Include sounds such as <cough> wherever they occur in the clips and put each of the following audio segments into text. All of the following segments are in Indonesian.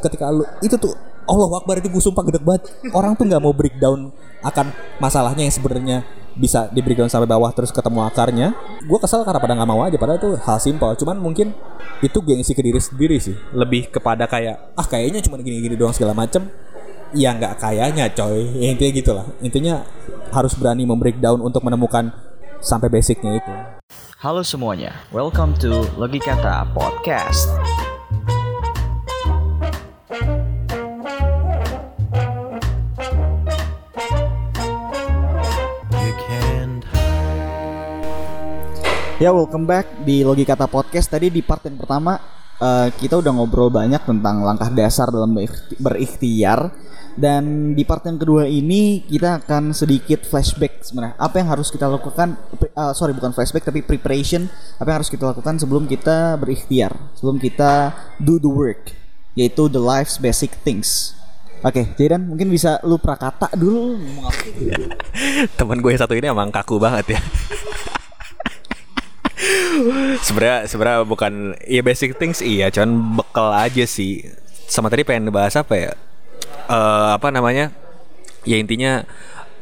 ketika lu itu tuh Allah Akbar itu gue sumpah gede banget. Orang tuh nggak mau breakdown akan masalahnya yang sebenarnya bisa di breakdown sampai bawah terus ketemu akarnya. Gue kesel karena pada nggak mau aja padahal itu hal simpel. Cuman mungkin itu gengsi ke diri sendiri sih. Lebih kepada kayak ah kayaknya cuma gini-gini doang segala macem. Ya nggak kayaknya coy. Ya, intinya gitulah. Intinya harus berani membreakdown untuk menemukan sampai basicnya itu. Halo semuanya, welcome to Logikata Podcast. Ya welcome back di Logikata Podcast. Tadi di part yang pertama uh, kita udah ngobrol banyak tentang langkah dasar dalam berikhtiar. Dan di part yang kedua ini kita akan sedikit flashback sebenarnya. Apa yang harus kita lakukan uh, sorry bukan flashback tapi preparation. Apa yang harus kita lakukan sebelum kita berikhtiar sebelum kita do the work yaitu the life's basic things. Oke, okay, Jaden mungkin bisa lu prakata dulu. Apa <laughs> Temen gue satu ini emang kaku banget ya sebenarnya sebenarnya bukan ya basic things iya cuman bekal aja sih. Sama tadi pengen bahas apa ya? Uh, apa namanya? Ya intinya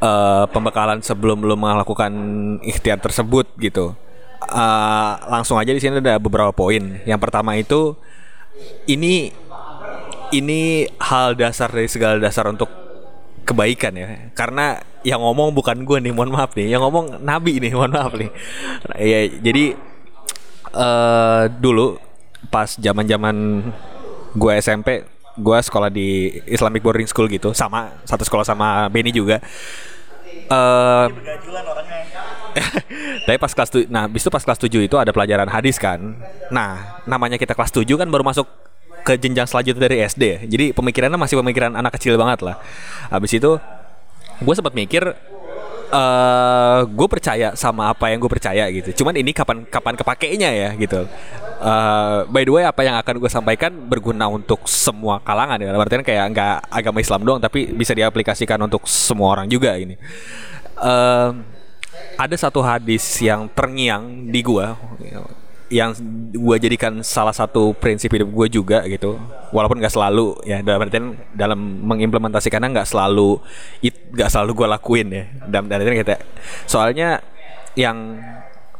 uh, pembekalan sebelum lo melakukan ikhtiar tersebut gitu. Uh, langsung aja di sini ada beberapa poin. Yang pertama itu ini ini hal dasar dari segala dasar untuk kebaikan ya. Karena yang ngomong bukan gue nih mohon maaf nih. Yang ngomong nabi nih mohon maaf nih. Ya jadi uh, dulu pas zaman zaman gue SMP gue sekolah di Islamic boarding school gitu. Sama satu sekolah sama Benny juga. Uh, <laughs> tapi pas kelas tujuh, nah, bis itu pas kelas 7 itu ada pelajaran hadis kan. Nah, namanya kita kelas 7 kan baru masuk ke jenjang selanjutnya dari SD jadi pemikirannya masih pemikiran anak kecil banget lah. Habis itu gue sempat mikir uh, eh, gue percaya sama apa yang gue percaya gitu. Cuman ini kapan kapan kepakainya ya gitu. Uh, by the way apa yang akan gue sampaikan berguna untuk semua kalangan ya. Artinya kayak nggak agama Islam doang tapi bisa diaplikasikan untuk semua orang juga ini. Uh, ada satu hadis yang terngiang di gue yang gue jadikan salah satu prinsip hidup gue juga gitu. Walaupun nggak selalu ya dalam artian dalam mengimplementasikannya nggak selalu nggak selalu gue lakuin ya. Dalam artian kita soalnya yang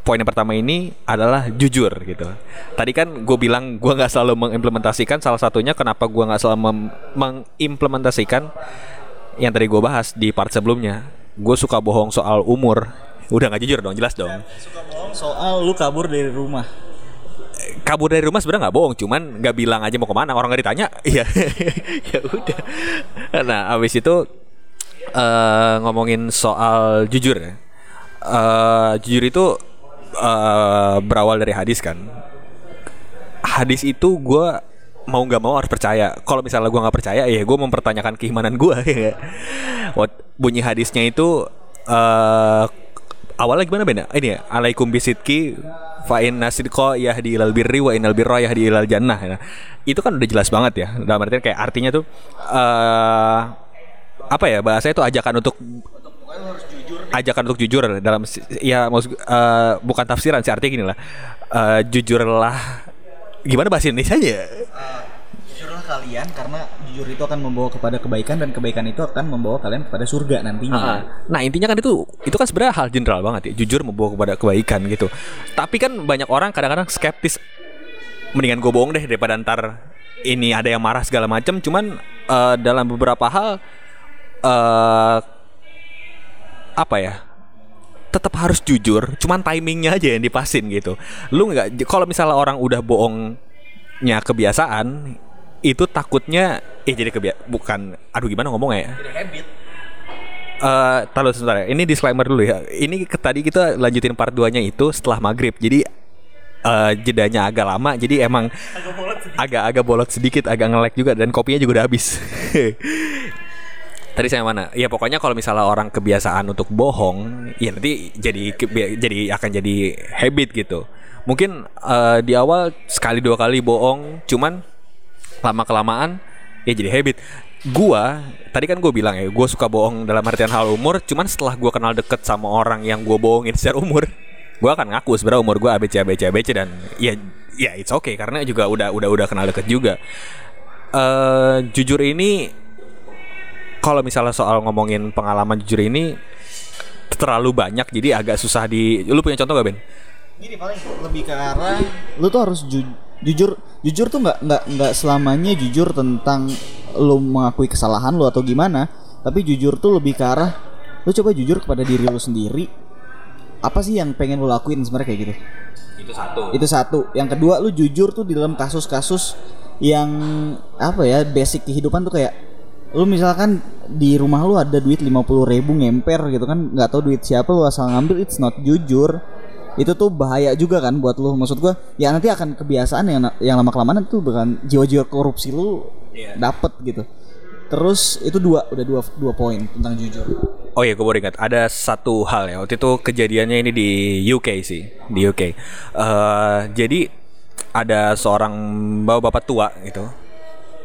poin yang pertama ini adalah jujur gitu. Tadi kan gue bilang gue nggak selalu mengimplementasikan salah satunya kenapa gue nggak selalu mengimplementasikan yang tadi gue bahas di part sebelumnya. Gue suka bohong soal umur Udah nggak jujur dong, jelas dong. Suka bohong soal lu kabur dari rumah. Kabur dari rumah sebenarnya nggak bohong, cuman nggak bilang aja mau ke mana. Orang nggak ditanya, <laughs> iya. ya udah. Nah, abis itu uh, ngomongin soal jujur ya. Uh, jujur itu uh, berawal dari hadis kan. Hadis itu gue mau nggak mau harus percaya. Kalau misalnya gue nggak percaya, ya gue mempertanyakan keimanan gue. <laughs> Ya. Bunyi hadisnya itu uh, awalnya gimana benda ini ya alaikum bisitki fa inna sidqa yahdi ilal birri wa innal birra yahdi ilal jannah. Ya. itu kan udah jelas banget ya. Dalam artian kayak artinya tuh uh, apa ya bahasa itu ajakan untuk ajakan untuk jujur. Dalam ya maksud uh, bukan tafsiran sih artinya gini lah. Uh, jujurlah gimana bahasa Indonesia nya uh, jujurlah kalian karena jujur itu akan membawa kepada kebaikan dan kebaikan itu akan membawa kalian kepada surga nantinya. Uh, nah intinya kan itu itu kan sebenarnya hal general banget ya jujur membawa kepada kebaikan gitu. Tapi kan banyak orang kadang-kadang skeptis. Mendingan gue bohong deh daripada ntar ini ada yang marah segala macam. Cuman uh, dalam beberapa hal uh, apa ya tetap harus jujur, cuman timingnya aja yang dipasin gitu. Lu nggak kalau misalnya orang udah bohongnya kebiasaan, itu takutnya eh jadi kebia bukan aduh gimana ngomong ya jadi habit Uh, taruh sebentar ya. Ini disclaimer dulu ya. Ini tadi kita lanjutin part 2-nya itu setelah maghrib. Jadi uh, jedanya agak lama. Jadi emang agak-agak bolot sedikit, agak ngelek juga dan kopinya juga udah habis. <laughs> Tadi saya mana? Ya pokoknya kalau misalnya orang kebiasaan untuk bohong, ya nanti jadi jadi akan jadi habit gitu. Mungkin uh, di awal sekali dua kali bohong, cuman lama kelamaan ya jadi habit gua tadi kan gue bilang ya gue suka bohong dalam artian hal umur cuman setelah gue kenal deket sama orang yang gue bohongin secara umur gue akan ngaku sebenarnya umur gue abc abc abc dan ya ya it's okay karena juga udah udah udah kenal deket juga eh jujur ini kalau misalnya soal ngomongin pengalaman jujur ini terlalu banyak jadi agak susah di lu punya contoh gak Ben? Gini paling lebih ke arah lu tuh harus ju- jujur jujur tuh nggak nggak nggak selamanya jujur tentang lu mengakui kesalahan lu atau gimana. Tapi jujur tuh lebih ke arah lu coba jujur kepada diri lu sendiri. Apa sih yang pengen lu lakuin sebenarnya kayak gitu? Itu satu. itu satu. Yang kedua lu jujur tuh di dalam kasus-kasus yang apa ya basic kehidupan tuh kayak lu misalkan di rumah lu ada duit 50 ribu ngemper gitu kan nggak tahu duit siapa lu asal ngambil it's not jujur itu tuh bahaya juga kan buat lu maksud gua ya nanti akan kebiasaan yang yang lama kelamaan itu bukan jiwa-jiwa korupsi lu Iya. dapet gitu terus itu dua udah dua dua poin tentang jujur Oh iya, gue baru ingat. Ada satu hal ya. Waktu itu kejadiannya ini di UK sih, di UK. Eh jadi ada seorang bapak-bapak tua gitu.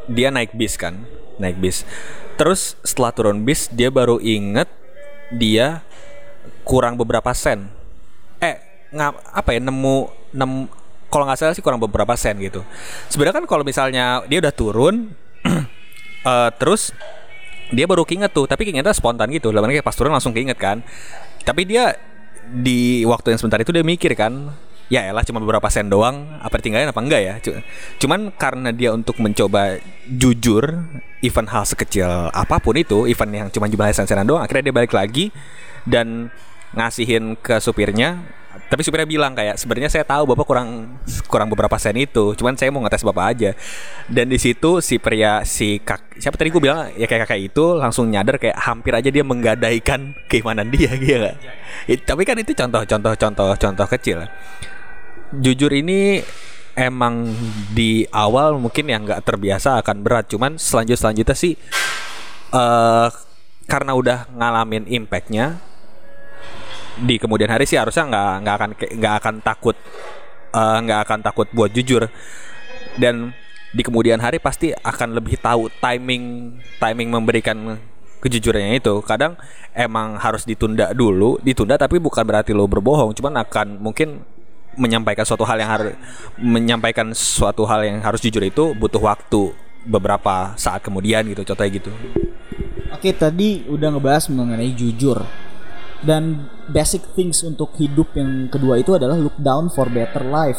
Dia naik bis kan, naik bis. Terus setelah turun bis, dia baru inget dia kurang beberapa sen. Eh, nggak apa ya? Nemu nem kalau nggak salah sih kurang beberapa sen gitu. Sebenarnya kan kalau misalnya dia udah turun, <clears throat> eh, terus dia baru keinget tuh tapi keingetnya spontan gitu arti kayak pas turun langsung keinget kan tapi dia di waktu yang sebentar itu dia mikir kan ya elah cuma beberapa sen doang apa tinggalin apa enggak ya Cu- cuman karena dia untuk mencoba jujur event hal sekecil apa pun itu event yang cuma jumlah sen-senan doang akhirnya dia balik lagi dan ngasihin ke supirnya tapi supirnya bilang kayak sebenarnya saya tahu bapak kurang kurang beberapa sen itu cuman saya mau ngetes bapak aja. Dan di situ si pria si kak siapa tadi gue bilang? Ya kayak kakak itu langsung nyadar kayak hampir aja dia menggadaikan keimanan dia <laughs> gitu? It- tapi kan itu contoh-contoh contoh-contoh kecil. Jujur ini emang di awal mungkin yang nggak terbiasa akan berat cuman selanjut selanjutnya sih eh karena udah ngalamin impactnya di kemudian hari sih harusnya nggak nggak akan nggak akan takut eh, nggak akan takut buat jujur. Dan di kemudian hari pasti akan lebih tahu timing timing memberikan kejujurannya itu. Kadang emang harus ditunda dulu ditunda tapi bukan berarti lo berbohong cuman akan mungkin menyampaikan suatu hal yang harus menyampaikan suatu hal yang harus jujur itu butuh waktu beberapa saat kemudian gitu contohnya gitu. Oke tadi udah ngebahas mengenai jujur dan basic things untuk hidup yang kedua itu adalah look down for better life.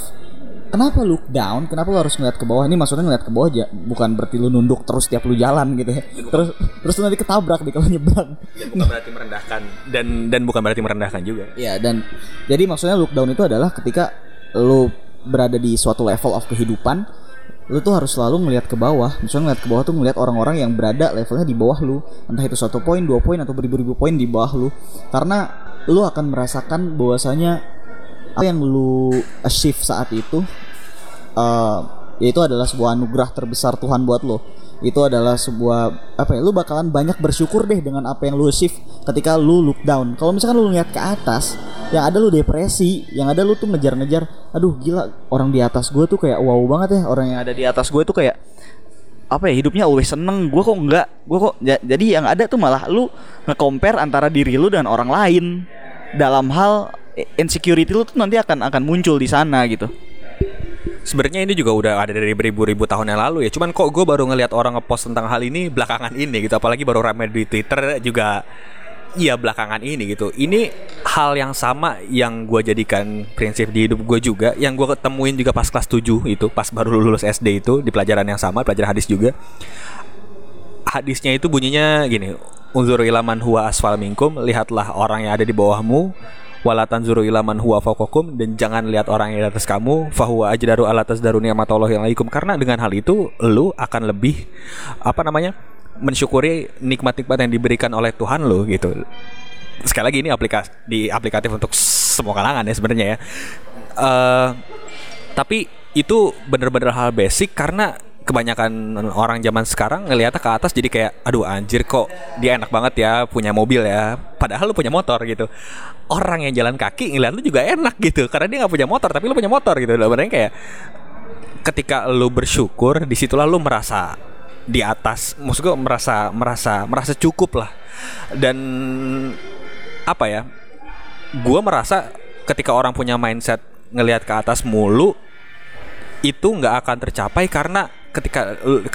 Kenapa look down? Kenapa lu harus ngeliat ke bawah? Ini maksudnya ngeliat ke bawah aja, bukan berarti lu nunduk terus tiap lu jalan gitu ya. Terus terus nanti ketabrak di kalau nyebrang. bukan berarti merendahkan dan dan bukan berarti merendahkan juga Ya dan jadi maksudnya look down itu adalah ketika lu berada di suatu level of kehidupan, lu tuh harus selalu ngelihat ke bawah. Misalnya ngeliat ke bawah tuh ngelihat orang-orang yang berada levelnya di bawah lu, entah itu satu poin, dua poin atau beribu-ribu poin di bawah lu. Karena lu akan merasakan bahwasanya apa yang lu achieve saat itu eh itu adalah sebuah anugerah terbesar Tuhan buat lo. Itu adalah sebuah apa ya? Lu bakalan banyak bersyukur deh dengan apa yang lu achieve ketika lu look down. Kalau misalkan lu lihat ke atas, yang ada lu depresi, yang ada lu tuh ngejar-ngejar, aduh gila orang di atas gue tuh kayak wow banget ya orang yang ada di atas gue tuh kayak apa ya hidupnya always seneng gue kok enggak gue kok ja- jadi yang ada tuh malah lu nge-compare antara diri lu dan orang lain dalam hal insecurity lu tuh nanti akan akan muncul di sana gitu Sebenarnya ini juga udah ada dari beribu-ribu tahun yang lalu ya. Cuman kok gue baru ngelihat orang ngepost tentang hal ini belakangan ini gitu. Apalagi baru ramai di Twitter juga. Iya belakangan ini gitu. Ini hal yang sama yang gue jadikan prinsip di hidup gue juga. Yang gue ketemuin juga pas kelas 7 itu. Pas baru lulus SD itu di pelajaran yang sama. Pelajaran hadis juga. Hadisnya itu bunyinya gini. Unzur ilaman huwa asfal minkum. Lihatlah orang yang ada di bawahmu wala tanzuru ila man huwa fawqakum dan jangan lihat orang yang di atas kamu. Fahuwa ajdaru ala tasdaru ni'matallahi alaikum. Karena dengan hal itu lu akan lebih apa namanya mensyukuri nikmat-nikmat yang diberikan oleh Tuhan lu gitu. Sekali lagi ini aplikasi di aplikatif untuk semua kalangan ya sebenarnya ya. Eh, tapi itu bener-bener hal basic karena kebanyakan orang zaman sekarang ngeliatnya ke atas jadi kayak aduh anjir kok dia enak banget ya punya mobil ya padahal lu punya motor gitu. Orang yang jalan kaki ngeliat lu juga enak gitu karena dia nggak punya motor tapi lu punya motor gitu. Sebenarnya kayak ketika lu bersyukur di situlah lu merasa di atas maksud gue merasa merasa merasa cukup lah. Dan apa ya gue merasa ketika orang punya mindset ngelihat ke atas mulu itu nggak akan tercapai karena ketika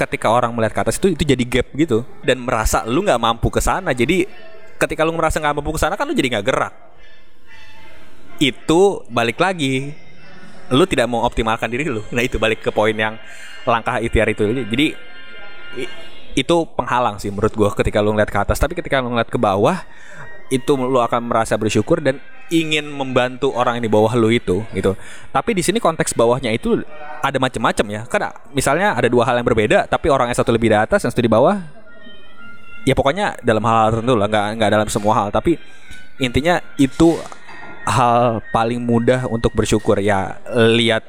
ketika orang melihat ke atas itu itu jadi gap gitu. Dan merasa lu nggak mampu ke sana. Jadi ketika lu merasa nggak mampu ke sana kan lu jadi nggak gerak. Itu balik lagi. Lu tidak mau optimalkan diri lu. Nah itu balik ke poin yang langkah ikhtiar itu. Jadi itu penghalang sih menurut gua ketika lu ngeliat ke atas. Tapi ketika lu ngeliat ke bawah itu lu akan merasa bersyukur dan ingin membantu orang yang di bawah lu itu gitu. Tapi di sini konteks bawahnya itu ada macam-macam ya. Karena misalnya ada dua hal yang berbeda tapi orang yang satu lebih di atas yang satu di bawah ya pokoknya dalam hal tertentu lah nggak nggak dalam semua hal tapi intinya itu hal paling mudah untuk bersyukur ya lihat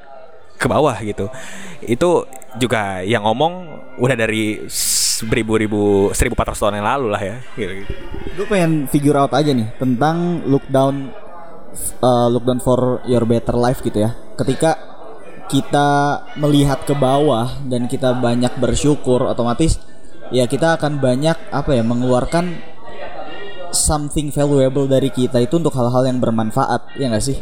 ke bawah gitu itu juga yang ngomong udah dari beribu-ribu 1400 tahun yang lalu lah ya gitu. Gue pengen figure out aja nih tentang look down uh, look down for your better life gitu ya. Ketika kita melihat ke bawah dan kita banyak bersyukur otomatis ya kita akan banyak apa ya mengeluarkan something valuable dari kita itu untuk hal-hal yang bermanfaat ya nggak sih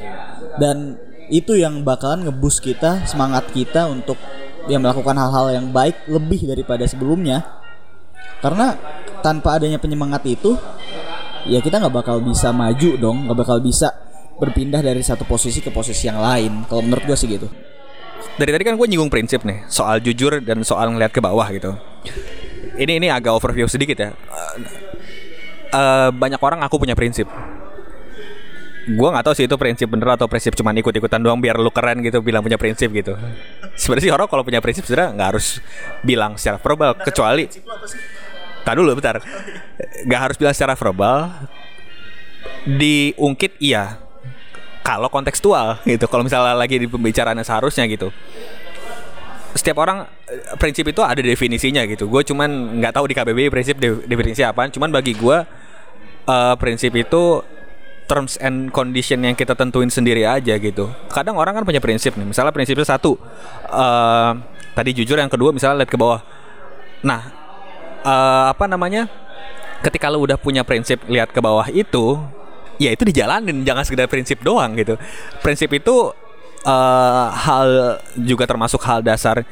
dan itu yang bakalan ngebus kita semangat kita untuk ya melakukan hal-hal yang baik lebih daripada sebelumnya karena tanpa adanya penyemangat itu ya kita nggak bakal bisa maju dong nggak bakal bisa berpindah dari satu posisi ke posisi yang lain. Kalau menurut gue sih gitu. Dari tadi kan gue nyinggung prinsip nih soal jujur dan soal ngeliat ke bawah gitu. Ini ini agak overview sedikit ya. Eh, banyak orang aku punya prinsip gue nggak tahu sih itu prinsip bener atau prinsip cuma ikut-ikutan doang biar lu keren gitu bilang punya prinsip gitu. Sebenarnya sih orang kalau punya prinsip sebenarnya nggak harus bilang secara verbal kecuali Tadi dulu bentar. Nggak harus bilang secara verbal. Diungkit iya. Kalau kontekstual gitu kalau misalnya lagi di pembicaraan seharusnya gitu. Setiap orang eh, prinsip itu ada definisinya gitu. Gue cuman nggak tahu di KBBI prinsip de- definisi apa cuman bagi gue eh, prinsip itu terms and condition yang kita tentuin sendiri aja gitu. Kadang orang kan punya prinsip nih misalnya prinsipnya satu eh, tadi jujur yang kedua misalnya lihat ke bawah. Nah eh, apa namanya? Ketika lu udah punya prinsip lihat ke bawah itu ya itu dijalanin jangan sekedar prinsip doang gitu. Prinsip itu eh, hal juga termasuk hal dasar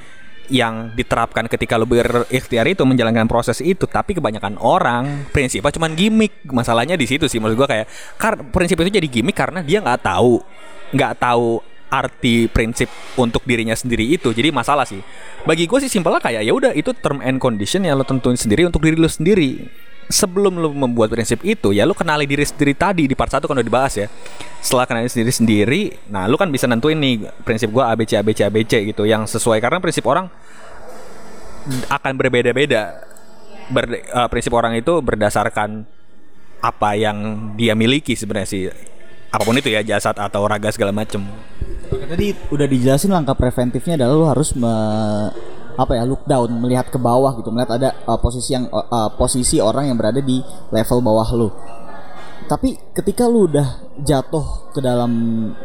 yang diterapkan ketika lu berikhtiar itu menjalankan proses itu tapi kebanyakan orang prinsipnya cuman gimmick. Masalahnya di situ sih maksud gua kayak kar prinsip itu jadi gimmick karena dia nggak tahu nggak tahu arti prinsip untuk dirinya sendiri itu. Jadi masalah sih. Bagi gue sih simpelnya kayak ya udah itu term and condition yang lo tentuin sendiri untuk diri lo sendiri sebelum lo membuat prinsip itu ya lo kenali diri sendiri tadi di part satu kan udah dibahas ya. Setelah kenali sendiri sendiri nah lo kan bisa nentuin nih prinsip gue ABC ABC ABC gitu yang sesuai. Karena prinsip orang akan berbeda-beda. Ber- eh, prinsip orang itu berdasarkan apa yang dia miliki sebenarnya sih. Apa pun itu ya jasad atau raga segala macem. Tadi udah dijelasin langkah preventifnya adalah lu harus me- apa ya look down melihat ke bawah gitu melihat ada uh, posisi yang uh, uh, posisi orang yang berada di level bawah lu. Tapi ketika lu udah jatuh ke dalam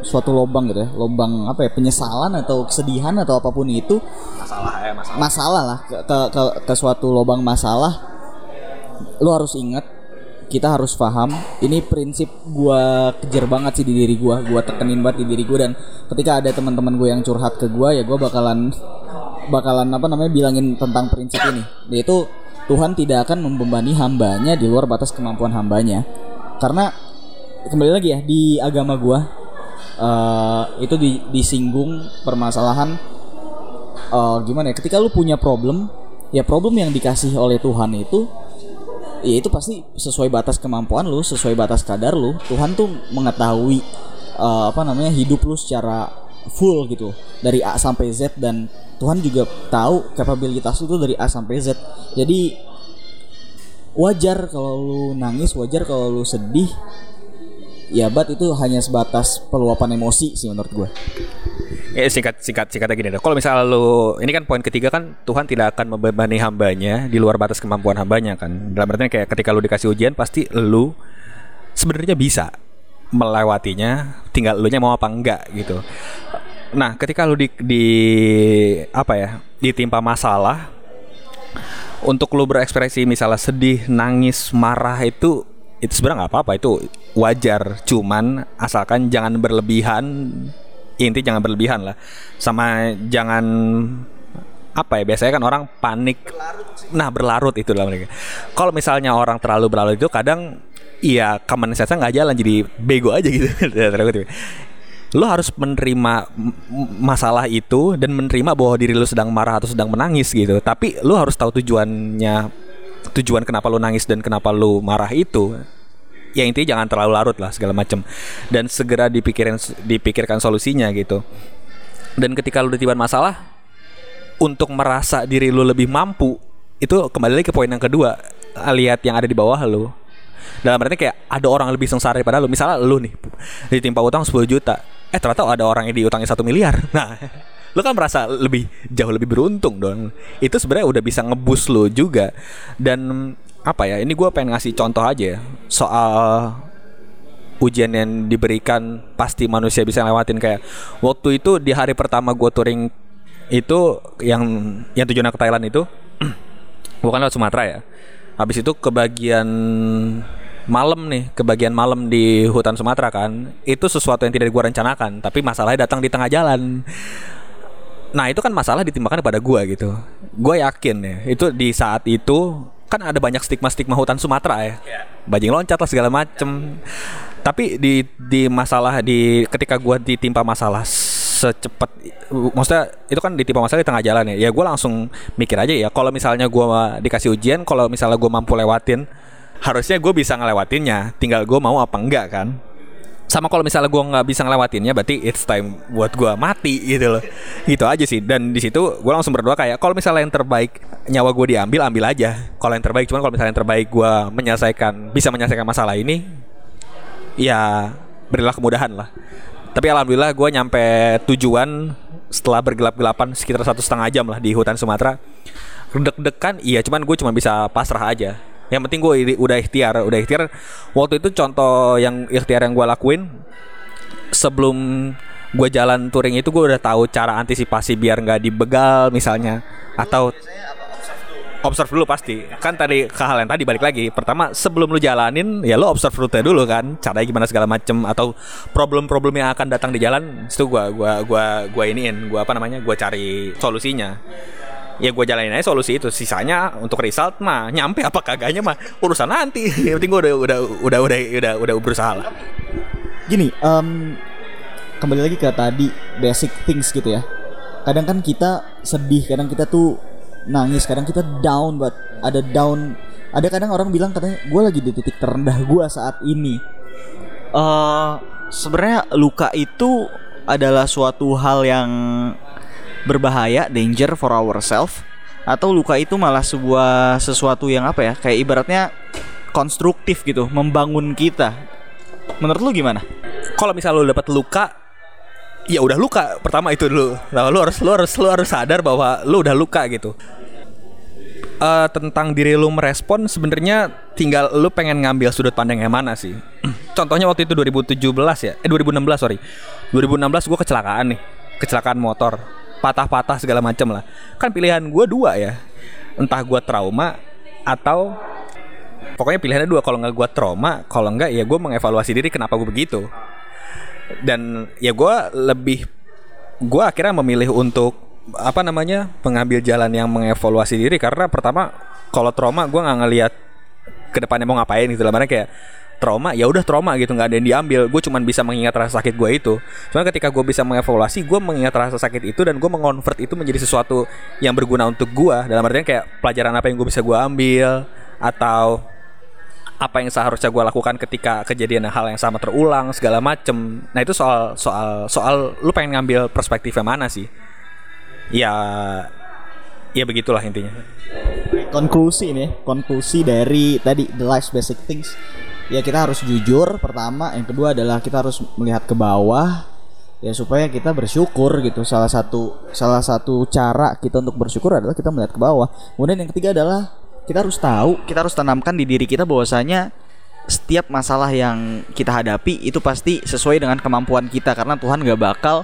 suatu lubang gitu ya lubang apa ya penyesalan atau kesedihan atau apa pun itu masalah ya masalah. masalah lah ke, ke, ke, ke suatu lubang masalah lu harus ingat kita harus paham ini prinsip gua kejar banget sih di diri gua gua tekenin banget di diri gua dan ketika ada teman-teman gue yang curhat ke gua ya gua bakalan bakalan apa namanya bilangin tentang prinsip ini. Yaitu Tuhan tidak akan membebani hambanya di luar batas kemampuan hambanya. Karena kembali lagi ya di agama gua eh, itu di, disinggung permasalahan eh, gimana ya ketika lu punya problem ya problem yang dikasih oleh Tuhan itu ya itu pasti sesuai batas kemampuan lu sesuai batas kadar lu. Tuhan tuh mengetahui eh, apa namanya hidup lu secara full gitu dari A sampai Z dan Tuhan juga tahu kapabilitas lu tuh dari A sampai Z jadi wajar kalau lu nangis wajar kalau lu sedih ya bat itu hanya sebatas peluapan emosi sih menurut gue Ya singkat singkat singkatnya gini deh. Kalau misalnya lu ini kan poin ketiga kan Tuhan tidak akan membebani hambanya di luar batas kemampuan hambanya kan. Dalam artinya kayak ketika lu dikasih ujian pasti lu sebenarnya bisa melewatinya, tinggal lu nya mau apa enggak gitu. Nah, ketika lu di, di apa ya? ditimpa masalah untuk lu berekspresi misalnya sedih, nangis, marah itu itu sebenarnya nggak apa-apa itu wajar cuman asalkan jangan berlebihan inti jangan berlebihan lah sama jangan apa ya biasanya kan orang panik nah berlarut itu dalam mereka kalau misalnya orang terlalu berlarut itu kadang iya common sense nggak jalan jadi bego aja gitu. <laughs> Lo harus menerima masalah itu dan menerima bahwa diri lo sedang marah atau sedang menangis gitu. Tapi lo harus tahu tujuannya tujuan kenapa lo nangis dan kenapa lo marah itu. Ya intinya jangan terlalu larut lah segala macam dan segera dipikirin dipikirkan solusinya gitu. Dan ketika lu ditiban masalah untuk merasa diri lu lebih mampu itu kembali lagi ke poin yang kedua lihat yang ada di bawah lu dalam artinya kayak ada orang lebih sengsara daripada lu. Misalnya lu nih ditimpa utang 10 juta. Eh ternyata ada orang yang diutangi satu miliar. <laughs> Nah lu kan merasa lebih jauh lebih beruntung dong. Itu sebenarnya udah bisa ngebus lu juga. Dan apa ya ini gue pengen ngasih contoh aja ya, soal ujian yang diberikan pasti manusia bisa lewatin. Kayak waktu itu di hari pertama gue touring itu yang yang tujuan ke Thailand itu <clears throat> bukan lewat Sumatera ya. Habis itu ke bagian malam nih ke bagian malam di hutan Sumatera kan itu sesuatu yang tidak gue rencanakan tapi masalahnya datang di tengah jalan Nah itu kan masalah ditimbakan kepada gua gitu. Gue yakin ya itu di saat itu kan ada banyak stigma-stigma hutan Sumatera ya. Bajing loncat lah segala macem. Tapi di di masalah di ketika gua ditimpa masalah secepat maksudnya itu kan ditimpa masalah di tengah jalan ya. Ya gue langsung mikir aja ya kalau misalnya gua dikasih ujian kalau misalnya gua mampu lewatin harusnya gue bisa ngelewatinnya. Tinggal gue mau apa enggak kan? Sama kalau misalnya gue nggak bisa ngelewatinnya berarti it's time buat gue mati gitu loh. Gitu aja sih. Dan di situ gue langsung berdoa kayak kalau misalnya yang terbaik nyawa gue diambil ambil aja. Kalau yang terbaik cuman kalau misalnya yang terbaik gue menyelesaikan bisa menyelesaikan masalah ini ya berilah kemudahan lah. Tapi alhamdulillah gue nyampe tujuan setelah bergelap-gelapan sekitar satu setengah jam lah di hutan Sumatera. Deg-degan iya cuman gue cuma bisa pasrah aja yang penting gue udah ikhtiar udah ikhtiar. Waktu itu contoh yang ikhtiar yang gue lakuin sebelum gue jalan touring itu gue udah tahu cara antisipasi biar nggak dibegal misalnya. Atau observe dulu pasti. Kan tadi ke hal yang tadi balik lagi. Pertama sebelum lu jalanin ya lu observe rute dulu kan. Caranya gimana segala macem. Atau problem-problem yang akan datang di jalan itu gua gua gua gua iniin. Gua apa namanya gua cari solusinya ya gue jalanin aja solusi itu sisanya untuk result mah nyampe apa kagaknya mah urusan nanti <laughs> yang penting gue udah udah udah udah udah udah berusaha lah Gini, em, kembali lagi ke tadi basic things gitu ya. Kadang kan kita sedih, kadang kita tuh nangis, kadang kita down, buat ada down. Ada kadang orang bilang katanya gue lagi di titik terendah gue saat ini. Eh, sebenarnya luka itu adalah suatu hal yang berbahaya, danger for ourselves atau luka itu malah sebuah sesuatu yang apa ya? Kayak ibaratnya konstruktif gitu, membangun kita. Menurut lu gimana? kalau misal lu dapat luka ya udah luka. Pertama itu dulu. Nah, lu harus lu harus lu harus sadar bahwa lu udah luka gitu. Eh, tentang diri lu merespon sebenarnya tinggal lu pengen ngambil sudut pandang yang mana sih? <clears throat> Contohnya waktu itu 2017 ya? Eh 2016 sorry. 2016 gue kecelakaan nih. Kecelakaan motor patah-patah segala macam lah. Kan pilihan gue dua ya. Entah gue trauma atau pokoknya pilihannya dua. Kalau nggak gue trauma kalau nggak ya gue mengevaluasi diri kenapa gue begitu. Dan ya gue lebih gue akhirnya memilih untuk apa namanya mengambil jalan yang mengevaluasi diri. Karena pertama kalau trauma gue nggak ngelihat ke depannya mau ngapain gitu lah. Makanya kayak trauma ya udah trauma gitu nggak ada yang diambil. Gue cuman bisa mengingat rasa sakit gue itu. Cuman ketika gue bisa mengevaluasi gue mengingat rasa sakit itu dan gue mengonvert itu menjadi sesuatu yang berguna untuk gue dalam artian kayak pelajaran apa yang gue bisa gue ambil atau apa yang seharusnya gue lakukan ketika kejadian hal yang sama terulang segala macem. Nah itu soal soal soal lu pengen ngambil perspektif yang mana sih? Ya ya begitulah intinya. Konklusi nih, konklusi dari tadi the life's basic things. Ya kita harus jujur pertama, yang kedua adalah kita harus melihat ke bawah ya supaya kita bersyukur gitu. Salah satu salah satu cara kita untuk bersyukur adalah kita melihat ke bawah. Kemudian yang ketiga adalah kita harus tahu, kita harus tanamkan di diri kita bahwasanya setiap masalah yang kita hadapi itu pasti sesuai dengan kemampuan kita karena Tuhan gak bakal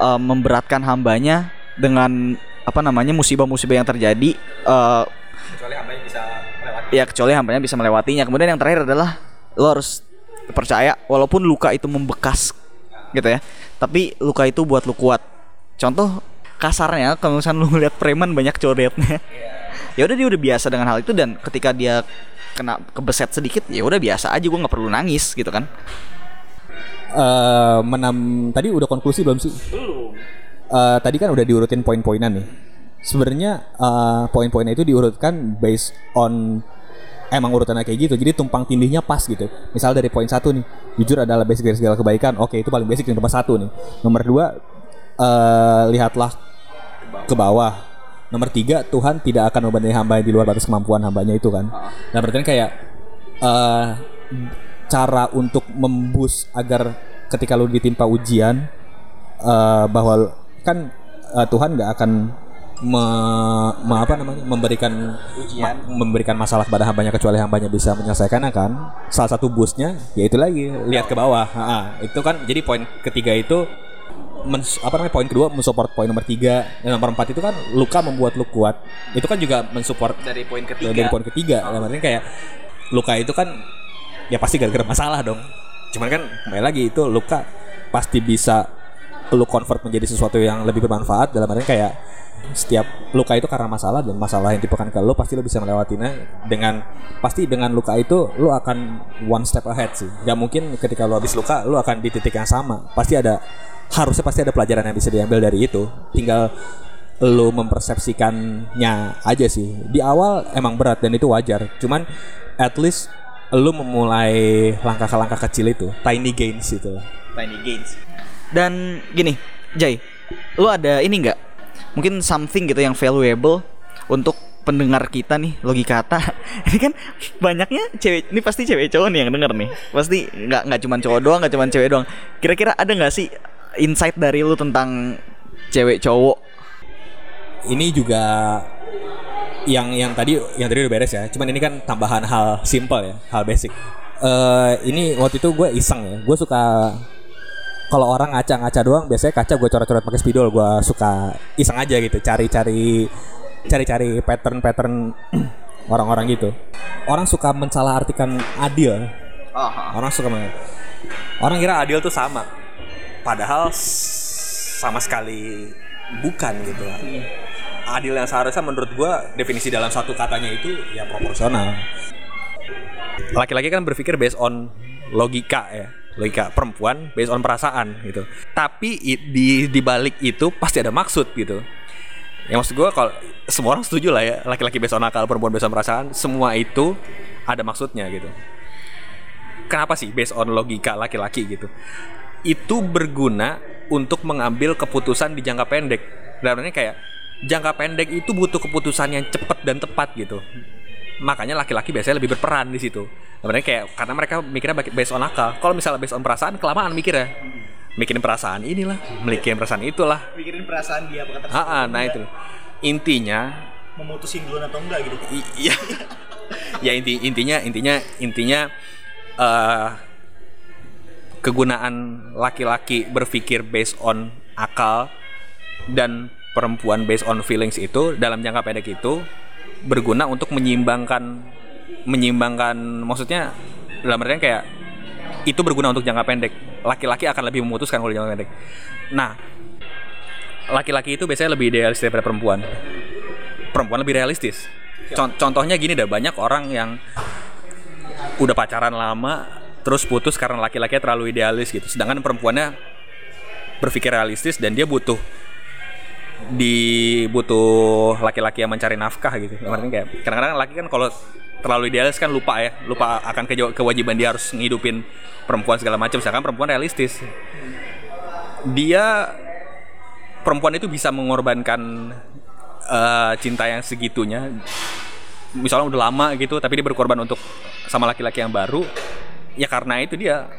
eh, memberatkan hambanya dengan apa namanya musibah-musibah yang terjadi eh, kecuali hamba yang bisa melewati ya kecuali hambanya bisa melewatinya kemudian yang terakhir adalah lo harus percaya walaupun luka itu membekas gitu ya tapi luka itu buat lu kuat contoh kasarnya kalau misalnya lu ngeliat preman banyak codetnya ya udah dia udah biasa dengan hal itu dan ketika dia kena kebeset sedikit ya udah biasa aja gue nggak perlu nangis gitu kan Eh, menam tadi udah konklusi belum sih? Belum. tadi kan udah diurutin poin-poinan nih. Sebenarnya eh, poin-poinnya itu diurutkan based on emang urutannya kayak gitu. Jadi tumpang tindihnya pas gitu. Misal dari poin satu nih, jujur adalah basic dari segala kebaikan. Oke, itu paling basic yang nomor satu nih. Nomor dua, eh, lihatlah ke bawah. Nomor tiga, Tuhan tidak akan membandai hamba di luar batas kemampuan hambanya itu kan. Nah berarti kan kayak eh cara untuk membus agar ketika lu ditimpa ujian eh, bahwa kan Tuhan nggak akan me, me- apa namanya memberikan ma- memberikan masalah kepada hambanya kecuali hambanya bisa menyelesaikannya kan? Salah satu busnya yaitu lagi lihat ke bawah. Ha-ha. itu kan jadi poin ketiga itu mens- apa namanya poin kedua mensupport poin nomor tiga. Dan nomor empat itu kan luka membuat lu kuat. Itu kan juga mensupport dari poin dari poin ketiga. Dalam artian kayak luka itu kan ya pasti gara-gara masalah dong. Cuman kan kembali lagi itu luka pasti bisa lu convert menjadi sesuatu yang lebih bermanfaat. Dalam artian kayak setiap luka itu karena masalah dan masalah yang tipekan ke lu pasti lu bisa melewatinya dengan pasti dengan luka itu lu akan one step ahead sih. Gak mungkin ketika lu habis luka lu akan di titik yang sama. Pasti ada harusnya pasti ada pelajaran yang bisa diambil dari itu. Tinggal lu mempersepsikannya aja sih. Di awal emang berat dan itu wajar. Cuman at least lu memulai langkah-langkah kecil itu tiny gains itu. Tiny gains. Dan gini Jay lu ada ini nggak mungkin something gitu yang valuable untuk pendengar kita nih logika kata. <laughs> Ini kan banyaknya cewek ini pasti cewek cowok nih yang denger nih. Pasti nggak nggak cuman cowok doang nggak cuman cewek doang. Kira-kira ada nggak sih insight dari lu tentang cewek cowok? Ini juga yang yang tadi yang tadi udah beres ya. Cuman ini kan tambahan hal simple ya hal basic. Eh ini waktu itu gue iseng ya. Gue suka kalau orang ngaca-ngaca doang biasanya kaca gue coret-coret pakai spidol gue suka iseng aja gitu cari-cari cari-cari pattern-pattern <clears throat> orang-orang gitu. Orang suka mensalah-artikan adil. Orang suka men- orang kira adil tuh sama padahal sama sekali bukan gitu. Adil yang seharusnya menurut gua definisi dalam satu katanya itu ya proporsional. Laki-laki kan berpikir based on logika ya logika perempuan based on perasaan gitu. Tapi di di balik itu pasti ada maksud gitu. Ya maksud gua kalau semua orang setuju lah ya laki-laki based on akal perempuan based on perasaan semua itu ada maksudnya gitu. Kenapa sih based on logika laki-laki gitu? Itu berguna untuk mengambil keputusan di jangka pendek. Dan artinya kayak jangka pendek itu butuh keputusan yang cepat dan tepat gitu makanya laki-laki biasanya lebih berperan di situ. Sebenarnya kayak karena mereka mikirnya based on akal. Kalau misalnya based on perasaan kelamaan mikirnya. Mikirin perasaan inilah mikirin perasaan itulah. Mikirin perasaan dia apa kata ah ah, nah itu. Intinya memutusin duluan atau enggak gitu? Iya. Ya inti intinya intinya intinya eh kegunaan laki-laki berpikir based on akal dan perempuan based on feelings itu dalam jangka pendek itu berguna untuk menyimbangkan menyimbangkan maksudnya dalam artian kayak itu berguna untuk jangka pendek. Laki-laki akan lebih memutuskan kalau jangka pendek. Nah laki-laki itu biasanya lebih idealis daripada perempuan. Perempuan lebih realistis. Con- contohnya gini dah banyak orang yang udah pacaran lama terus putus karena laki-lakinya terlalu idealis gitu. Sedangkan perempuannya berpikir realistis dan dia butuh di butuh laki-laki yang mencari nafkah gitu. Yang kayak kadang-kadang laki kan kalau terlalu idealis kan lupa ya lupa akan keja- kewajiban dia harus ngidupin perempuan segala macam. Sedangkan perempuan realistis. Dia perempuan itu bisa mengorbankan eh, cinta yang segitunya. Misalnya udah lama gitu tapi dia berkorban untuk sama laki-laki yang baru ya karena itu dia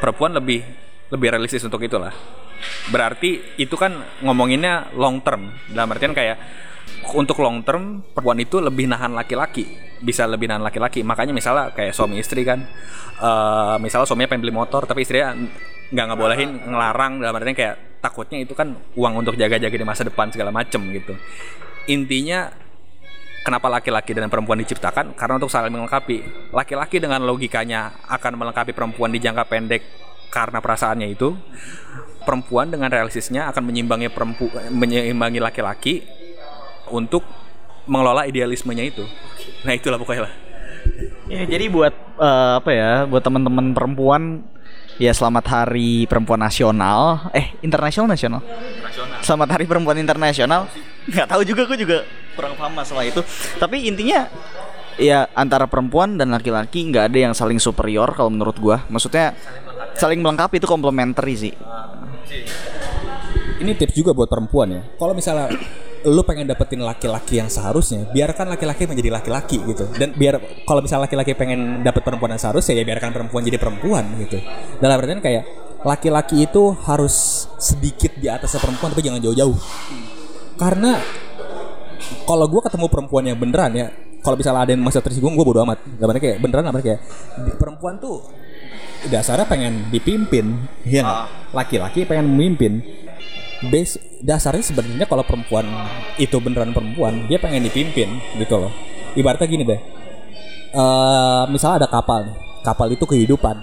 perempuan lebih lebih realistis untuk itulah berarti itu kan ngomonginnya long term. Dalam artian kayak untuk long term perempuan itu lebih nahan laki-laki. Bisa lebih nahan laki-laki. Makanya misalnya kayak suami istri kan eh misalnya suaminya pengen beli motor tapi istrinya nggak ngebolehin ngelarang. Dalam artian kayak takutnya itu kan uang untuk jaga-jaga di masa depan segala macem gitu. Intinya kenapa laki-laki dan perempuan diciptakan? Karena untuk saling melengkapi. Laki-laki dengan logikanya akan melengkapi perempuan di jangka pendek karena perasaannya itu perempuan dengan realistisnya akan menyimbangi perempu menyimbangi laki-laki untuk mengelola idealismenya itu. Nah itulah pokoknya lah. Ya, jadi buat eh, apa ya, buat teman-teman perempuan ya selamat Hari Perempuan Nasional. Eh, internasional nasional. Selamat Hari Perempuan Internasional. Nggak tahu juga aku juga kurang paham masalah itu. Tapi intinya ya antara perempuan dan laki-laki nggak ada yang saling superior kalau menurut gua. Maksudnya saling melengkapi itu komplementari sih. Ini tips juga buat perempuan ya. Kalau misalnya lu pengen dapetin laki-laki yang seharusnya, biarkan laki-laki menjadi laki-laki gitu. Dan biar kalau misalnya laki-laki pengen dapet perempuan yang seharusnya ya biarkan perempuan jadi perempuan gitu. Dalam artian kayak laki-laki itu harus sedikit di atas perempuan tapi jangan jauh-jauh. Karena kalau gue ketemu perempuan yang beneran ya, kalau misalnya ada yang masa tersinggung gue bodo amat. Artian kayak beneran apa kayak perempuan tuh dasarnya pengen dipimpin, ya? Laki-laki pengen memimpin. Base dasarnya sebenarnya kalau perempuan itu beneran perempuan, dia pengen dipimpin gitu loh. Ibaratnya gini deh. eh misalnya ada kapal nih. Kapal itu kehidupan.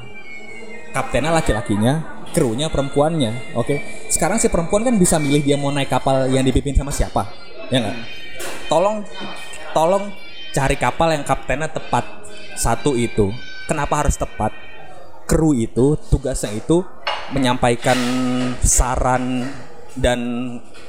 Kaptennya laki-lakinya, krunya perempuannya. Oke. Sekarang si perempuan kan bisa milih dia mau naik kapal yang dipimpin sama siapa. Ya nggak? Tolong tolong cari kapal yang kaptennya tepat. Satu itu. Kenapa harus tepat? Kru itu tugasnya itu menyampaikan saran dan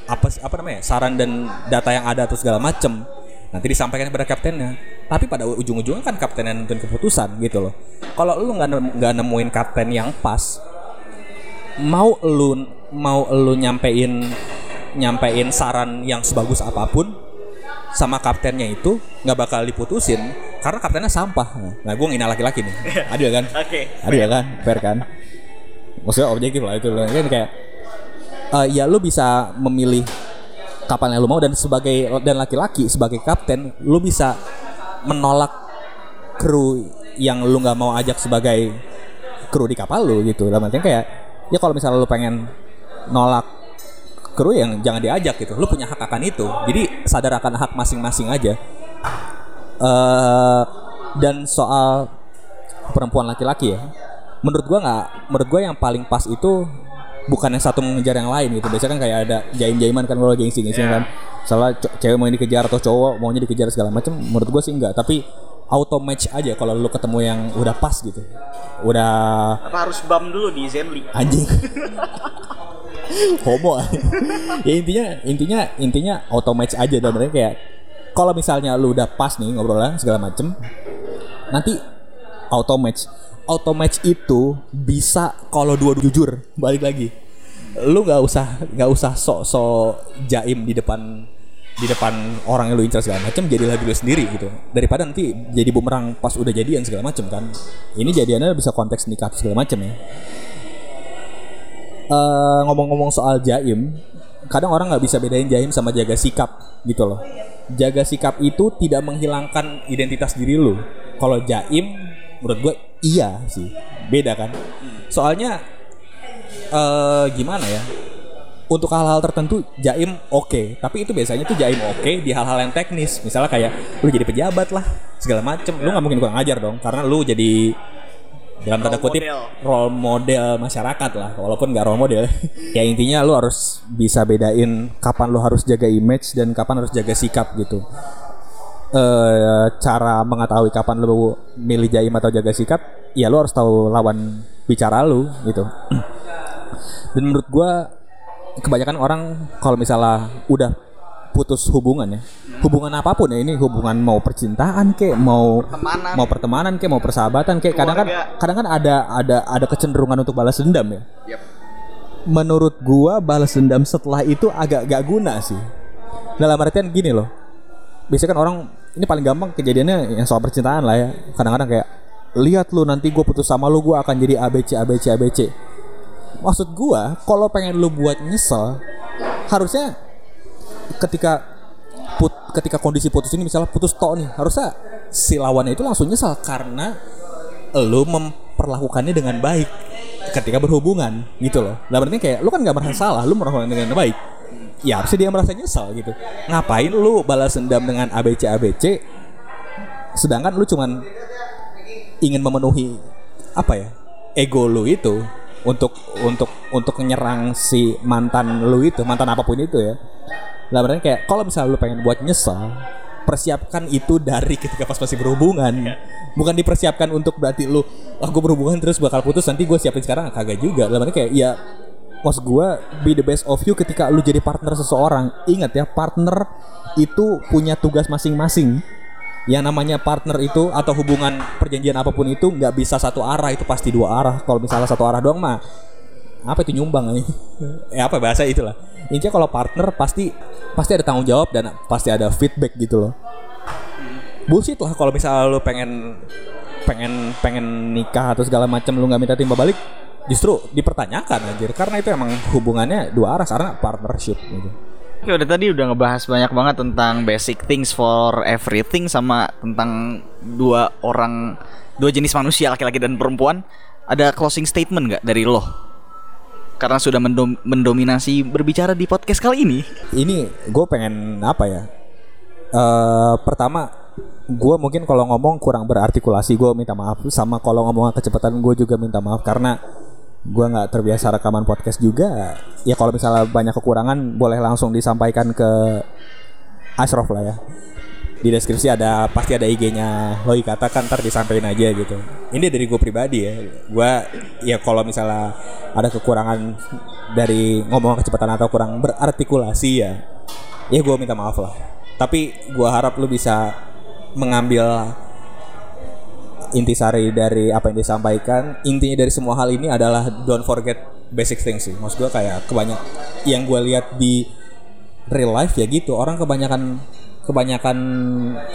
apa apa namanya saran dan data yang ada atau segala macem nanti disampaikan kepada kaptennya tapi pada ujung-ujungnya kan kapten yang nentuin keputusan gitu loh kalau lu nggak nggak nemuin kapten yang pas mau lu mau lu nyampein nyampein saran yang sebagus apa pun sama kaptennya itu nggak bakal diputusin karena kaptennya sampah. Nah gue ngina laki-laki nih. <laughs> Adil kan? Oke. adil kan? Fair kan? Maksudnya objektif lah itu loh. Kan kayak eh, ya lu bisa memilih kapan yang lu mau dan sebagai dan laki-laki sebagai kapten lu bisa menolak kru yang lu nggak mau ajak sebagai kru di kapal lu gitu. Dalam artian kayak ya kalau misalnya lu pengen nolak kru yang jangan diajak gitu. Lu punya hak akan itu. Jadi sadar akan hak masing-masing aja. Eh dan soal perempuan laki-laki ya. Menurut gua nggak menurut gua yang paling pas itu bukan yang satu mengejar yang lain gitu. Biasanya kan kayak ada jaim-jaiman kan kalau gengsi gengsi kan. Salah cewek mau dikejar atau cowok maunya dikejar segala macam menurut gua sih enggak tapi auto match aja kalau lu ketemu yang udah pas gitu. Udah Apa harus bam dulu di Zenly? anjing <laughs> homo. <laughs> Ya intinya intinya intinya auto match aja dan mereka kayak kalau misalnya lu udah pas nih ngobrolnya segala macem nanti auto match auto match itu bisa kalau dua jujur balik lagi. Lu nggak usah nggak usah sok sok jaim di depan di depan orang yang lu incar segala macam jadilah diri sendiri gitu. Daripada nanti jadi bumerang pas udah jadian segala macam kan. Ini jadiannya bisa konteks nikah segala macam ya Eh, ngomong-ngomong soal jaim, kadang orang nggak bisa bedain jaim sama jaga sikap gitu loh. Jaga sikap itu tidak menghilangkan identitas diri lu. Kalau jaim, menurut gue iya sih, beda kan. Soalnya eh gimana ya? Untuk hal-hal tertentu jaim oke, tapi itu biasanya tuh jaim oke di hal-hal yang teknis. Misalnya kayak lu jadi pejabat lah, segala macem. Lu nggak mungkin kurang ajar dong, karena lu jadi dalam tanda kutip model. role model masyarakat lah walaupun nggak role model. <laughs> Ya intinya lu harus bisa bedain kapan lu harus jaga image dan kapan harus jaga sikap gitu. Eh cara mengetahui kapan lu milih jaim atau jaga sikap ya lu harus tahu lawan bicara lu gitu. <clears throat> Dan menurut gua kebanyakan orang kalau misalnya udah putus hubungan ya hubungan apa pun ya ini hubungan mau percintaan kek mau Pertemanan. mau pertemanan kek mau persahabatan kek kadang kan kadang kan ada ada ada kecenderungan untuk balas dendam ya. Yap. menurut gua balas dendam setelah itu agak gak guna sih. Dalam artian gini loh biasanya kan orang ini paling gampang kejadiannya yang soal percintaan lah ya. Kadang-kadang kayak lihat lu nanti gue putus sama lu gue akan jadi ABC ABC ABC maksud gua kalau pengen lu buat nyesel harusnya ketika put, ketika kondisi putus ini misalnya putus tok nih harusnya si lawannya itu langsung nyesal karena lu memperlakukannya dengan baik ketika berhubungan gitu loh. Nah berarti kayak lu kan gak merasa salah, lu memperlakukan dengan baik. Ya harusnya dia merasa nyesal gitu. Ngapain lu balas dendam dengan ABC ABC sedangkan lu cuman ingin memenuhi apa ya ego lu itu untuk untuk untuk menyerang si mantan lu itu mantan apa pun itu ya lah berarti kayak kalau misalnya lu pengen buat nyesal persiapkan itu dari ketika pas masih berhubungan. Bukan dipersiapkan untuk berarti lu ah gue berhubungan terus bakal putus nanti gue siapin sekarang. Kagak juga. Lah berarti kayak ya maksud gue be the best of you ketika lu jadi partner seseorang. Ingat ya partner itu punya tugas masing-masing. Yang namanya partner itu atau hubungan perjanjian apa pun itu nggak bisa satu arah itu pasti dua arah. Kalau misalnya satu arah doang mah apa itu nyumbang nih <laughs> eh apa bahasa itulah intinya kalau partner pasti pasti ada tanggung jawab dan pasti ada feedback gitu loh. Bullshit lah kalau misalnya lu pengen pengen pengen nikah atau segala macam lu nggak minta timbal balik justru dipertanyakan anjir. Karena itu emang hubungannya dua arah karena partnership gitu. Oke udah tadi udah ngebahas banyak banget tentang basic things for everything sama tentang dua orang dua jenis manusia laki-laki dan perempuan. Ada closing statement nggak dari lo? Karena sudah mendom- mendominasi berbicara di podcast kali ini. ini gue pengen apa ya? Eh pertama gue mungkin kalau ngomong kurang berartikulasi gue minta maaf. Sama kalau ngomong kecepatan gue juga minta maaf karena gue nggak terbiasa rekaman podcast juga. Ya kalau misalnya banyak kekurangan boleh langsung disampaikan ke Ashraf lah ya di deskripsi ada pasti ada IG-nya Loi katakan ntar disampaikan aja gitu. Ini dari gue pribadi ya. Gue ya kalau misalnya ada kekurangan dari ngomong kecepatan atau kurang berartikulasi ya ya gue minta maaf lah. Tapi gue harap lu bisa mengambil intisari dari apa yang disampaikan. Intinya dari semua hal ini adalah don't forget basic things sih. Maksud gue kayak kebanyak yang gue lihat di real life ya gitu. Orang kebanyakan kebanyakan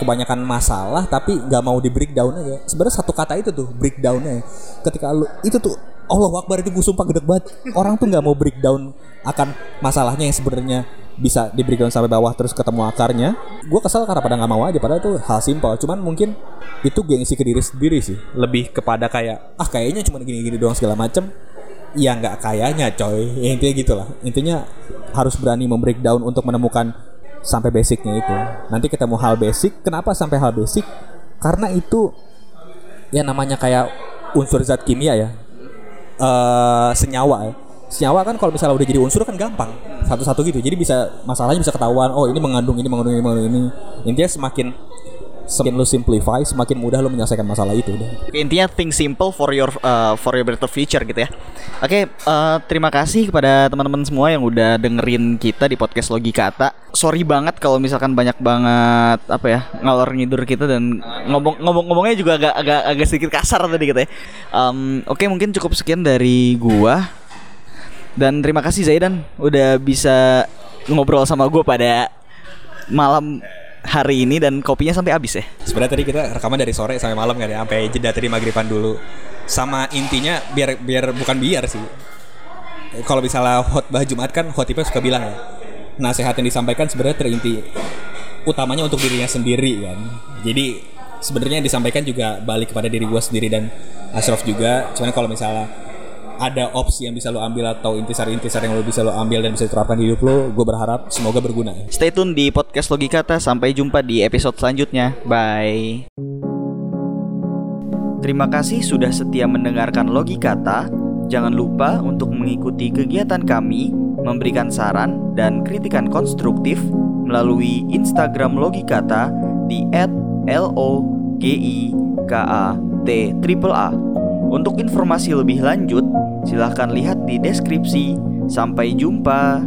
kebanyakan masalah tapi nggak mau di breakdown aja. Sebenarnya satu kata itu tuh breakdownnya ketika lu itu tuh Allah Akbar itu gue sumpah gede banget. Orang tuh nggak mau breakdown akan masalahnya yang sebenarnya bisa di breakdown sampai bawah terus ketemu akarnya. Gue kesel karena pada nggak mau aja padahal itu hal simpel. Cuman mungkin itu gengsi ke diri sendiri sih. Lebih kepada kayak ah kayaknya cuma gini-gini doang segala macem. Ya nggak kayaknya coy. Ya, intinya gitulah. Intinya harus berani membreakdown untuk menemukan sampai basicnya itu. Nanti ketemu hal basic. Kenapa sampai hal basic? Karena itu ya namanya kayak unsur zat kimia ya. Eh senyawa ya. Senyawa kan kalau misalnya udah jadi unsur kan gampang. Satu-satu gitu. Jadi bisa masalahnya bisa ketahuan oh ini mengandung ini mengandung ini mengandung ini. Intinya semakin semakin lu simplify semakin mudah lu menyelesaikan masalah itu Oke, intinya think simple for your uh, for your better future gitu ya. Oke, uh, terima kasih kepada teman-teman semua yang udah dengerin kita di podcast Logikata. Sorry banget kalau misalkan banyak banget apa ya ngalor ngidur kita dan ngomong ngomong-ngomongnya juga agak agak agak sedikit kasar tadi gitu ya. Um, Oke, mungkin cukup sekian dari gua. Dan terima kasih Zaidan udah bisa ngobrol sama gua pada malam hari ini dan kopinya sampai habis ya. Sebenarnya tadi kita rekaman dari sore sampai malam kan ya, sampai jeda tadi maghriban dulu. Sama intinya biar biar bukan biar sih. Kalau misalnya khotbah Jumat kan khotibnya suka bilang ya, nasihat yang disampaikan sebenarnya terinti utamanya untuk dirinya sendiri kan. Jadi sebenarnya disampaikan juga balik kepada diri gua sendiri dan Ashraf juga. Cuman kalau misalnya ada opsi yang bisa lo ambil atau intisar-intisar yang lo bisa lo ambil dan bisa diterapkan di hidup lo, gue berharap semoga berguna ya. Stay tune di podcast Logikata. Sampai jumpa di episode selanjutnya. Bye. Terima kasih sudah setia mendengarkan Logikata. Jangan lupa untuk mengikuti kegiatan kami, memberikan saran dan kritikan konstruktif melalui Instagram Logikata di @logikat Untuk informasi lebih lanjut, silahkan lihat di deskripsi. Sampai jumpa.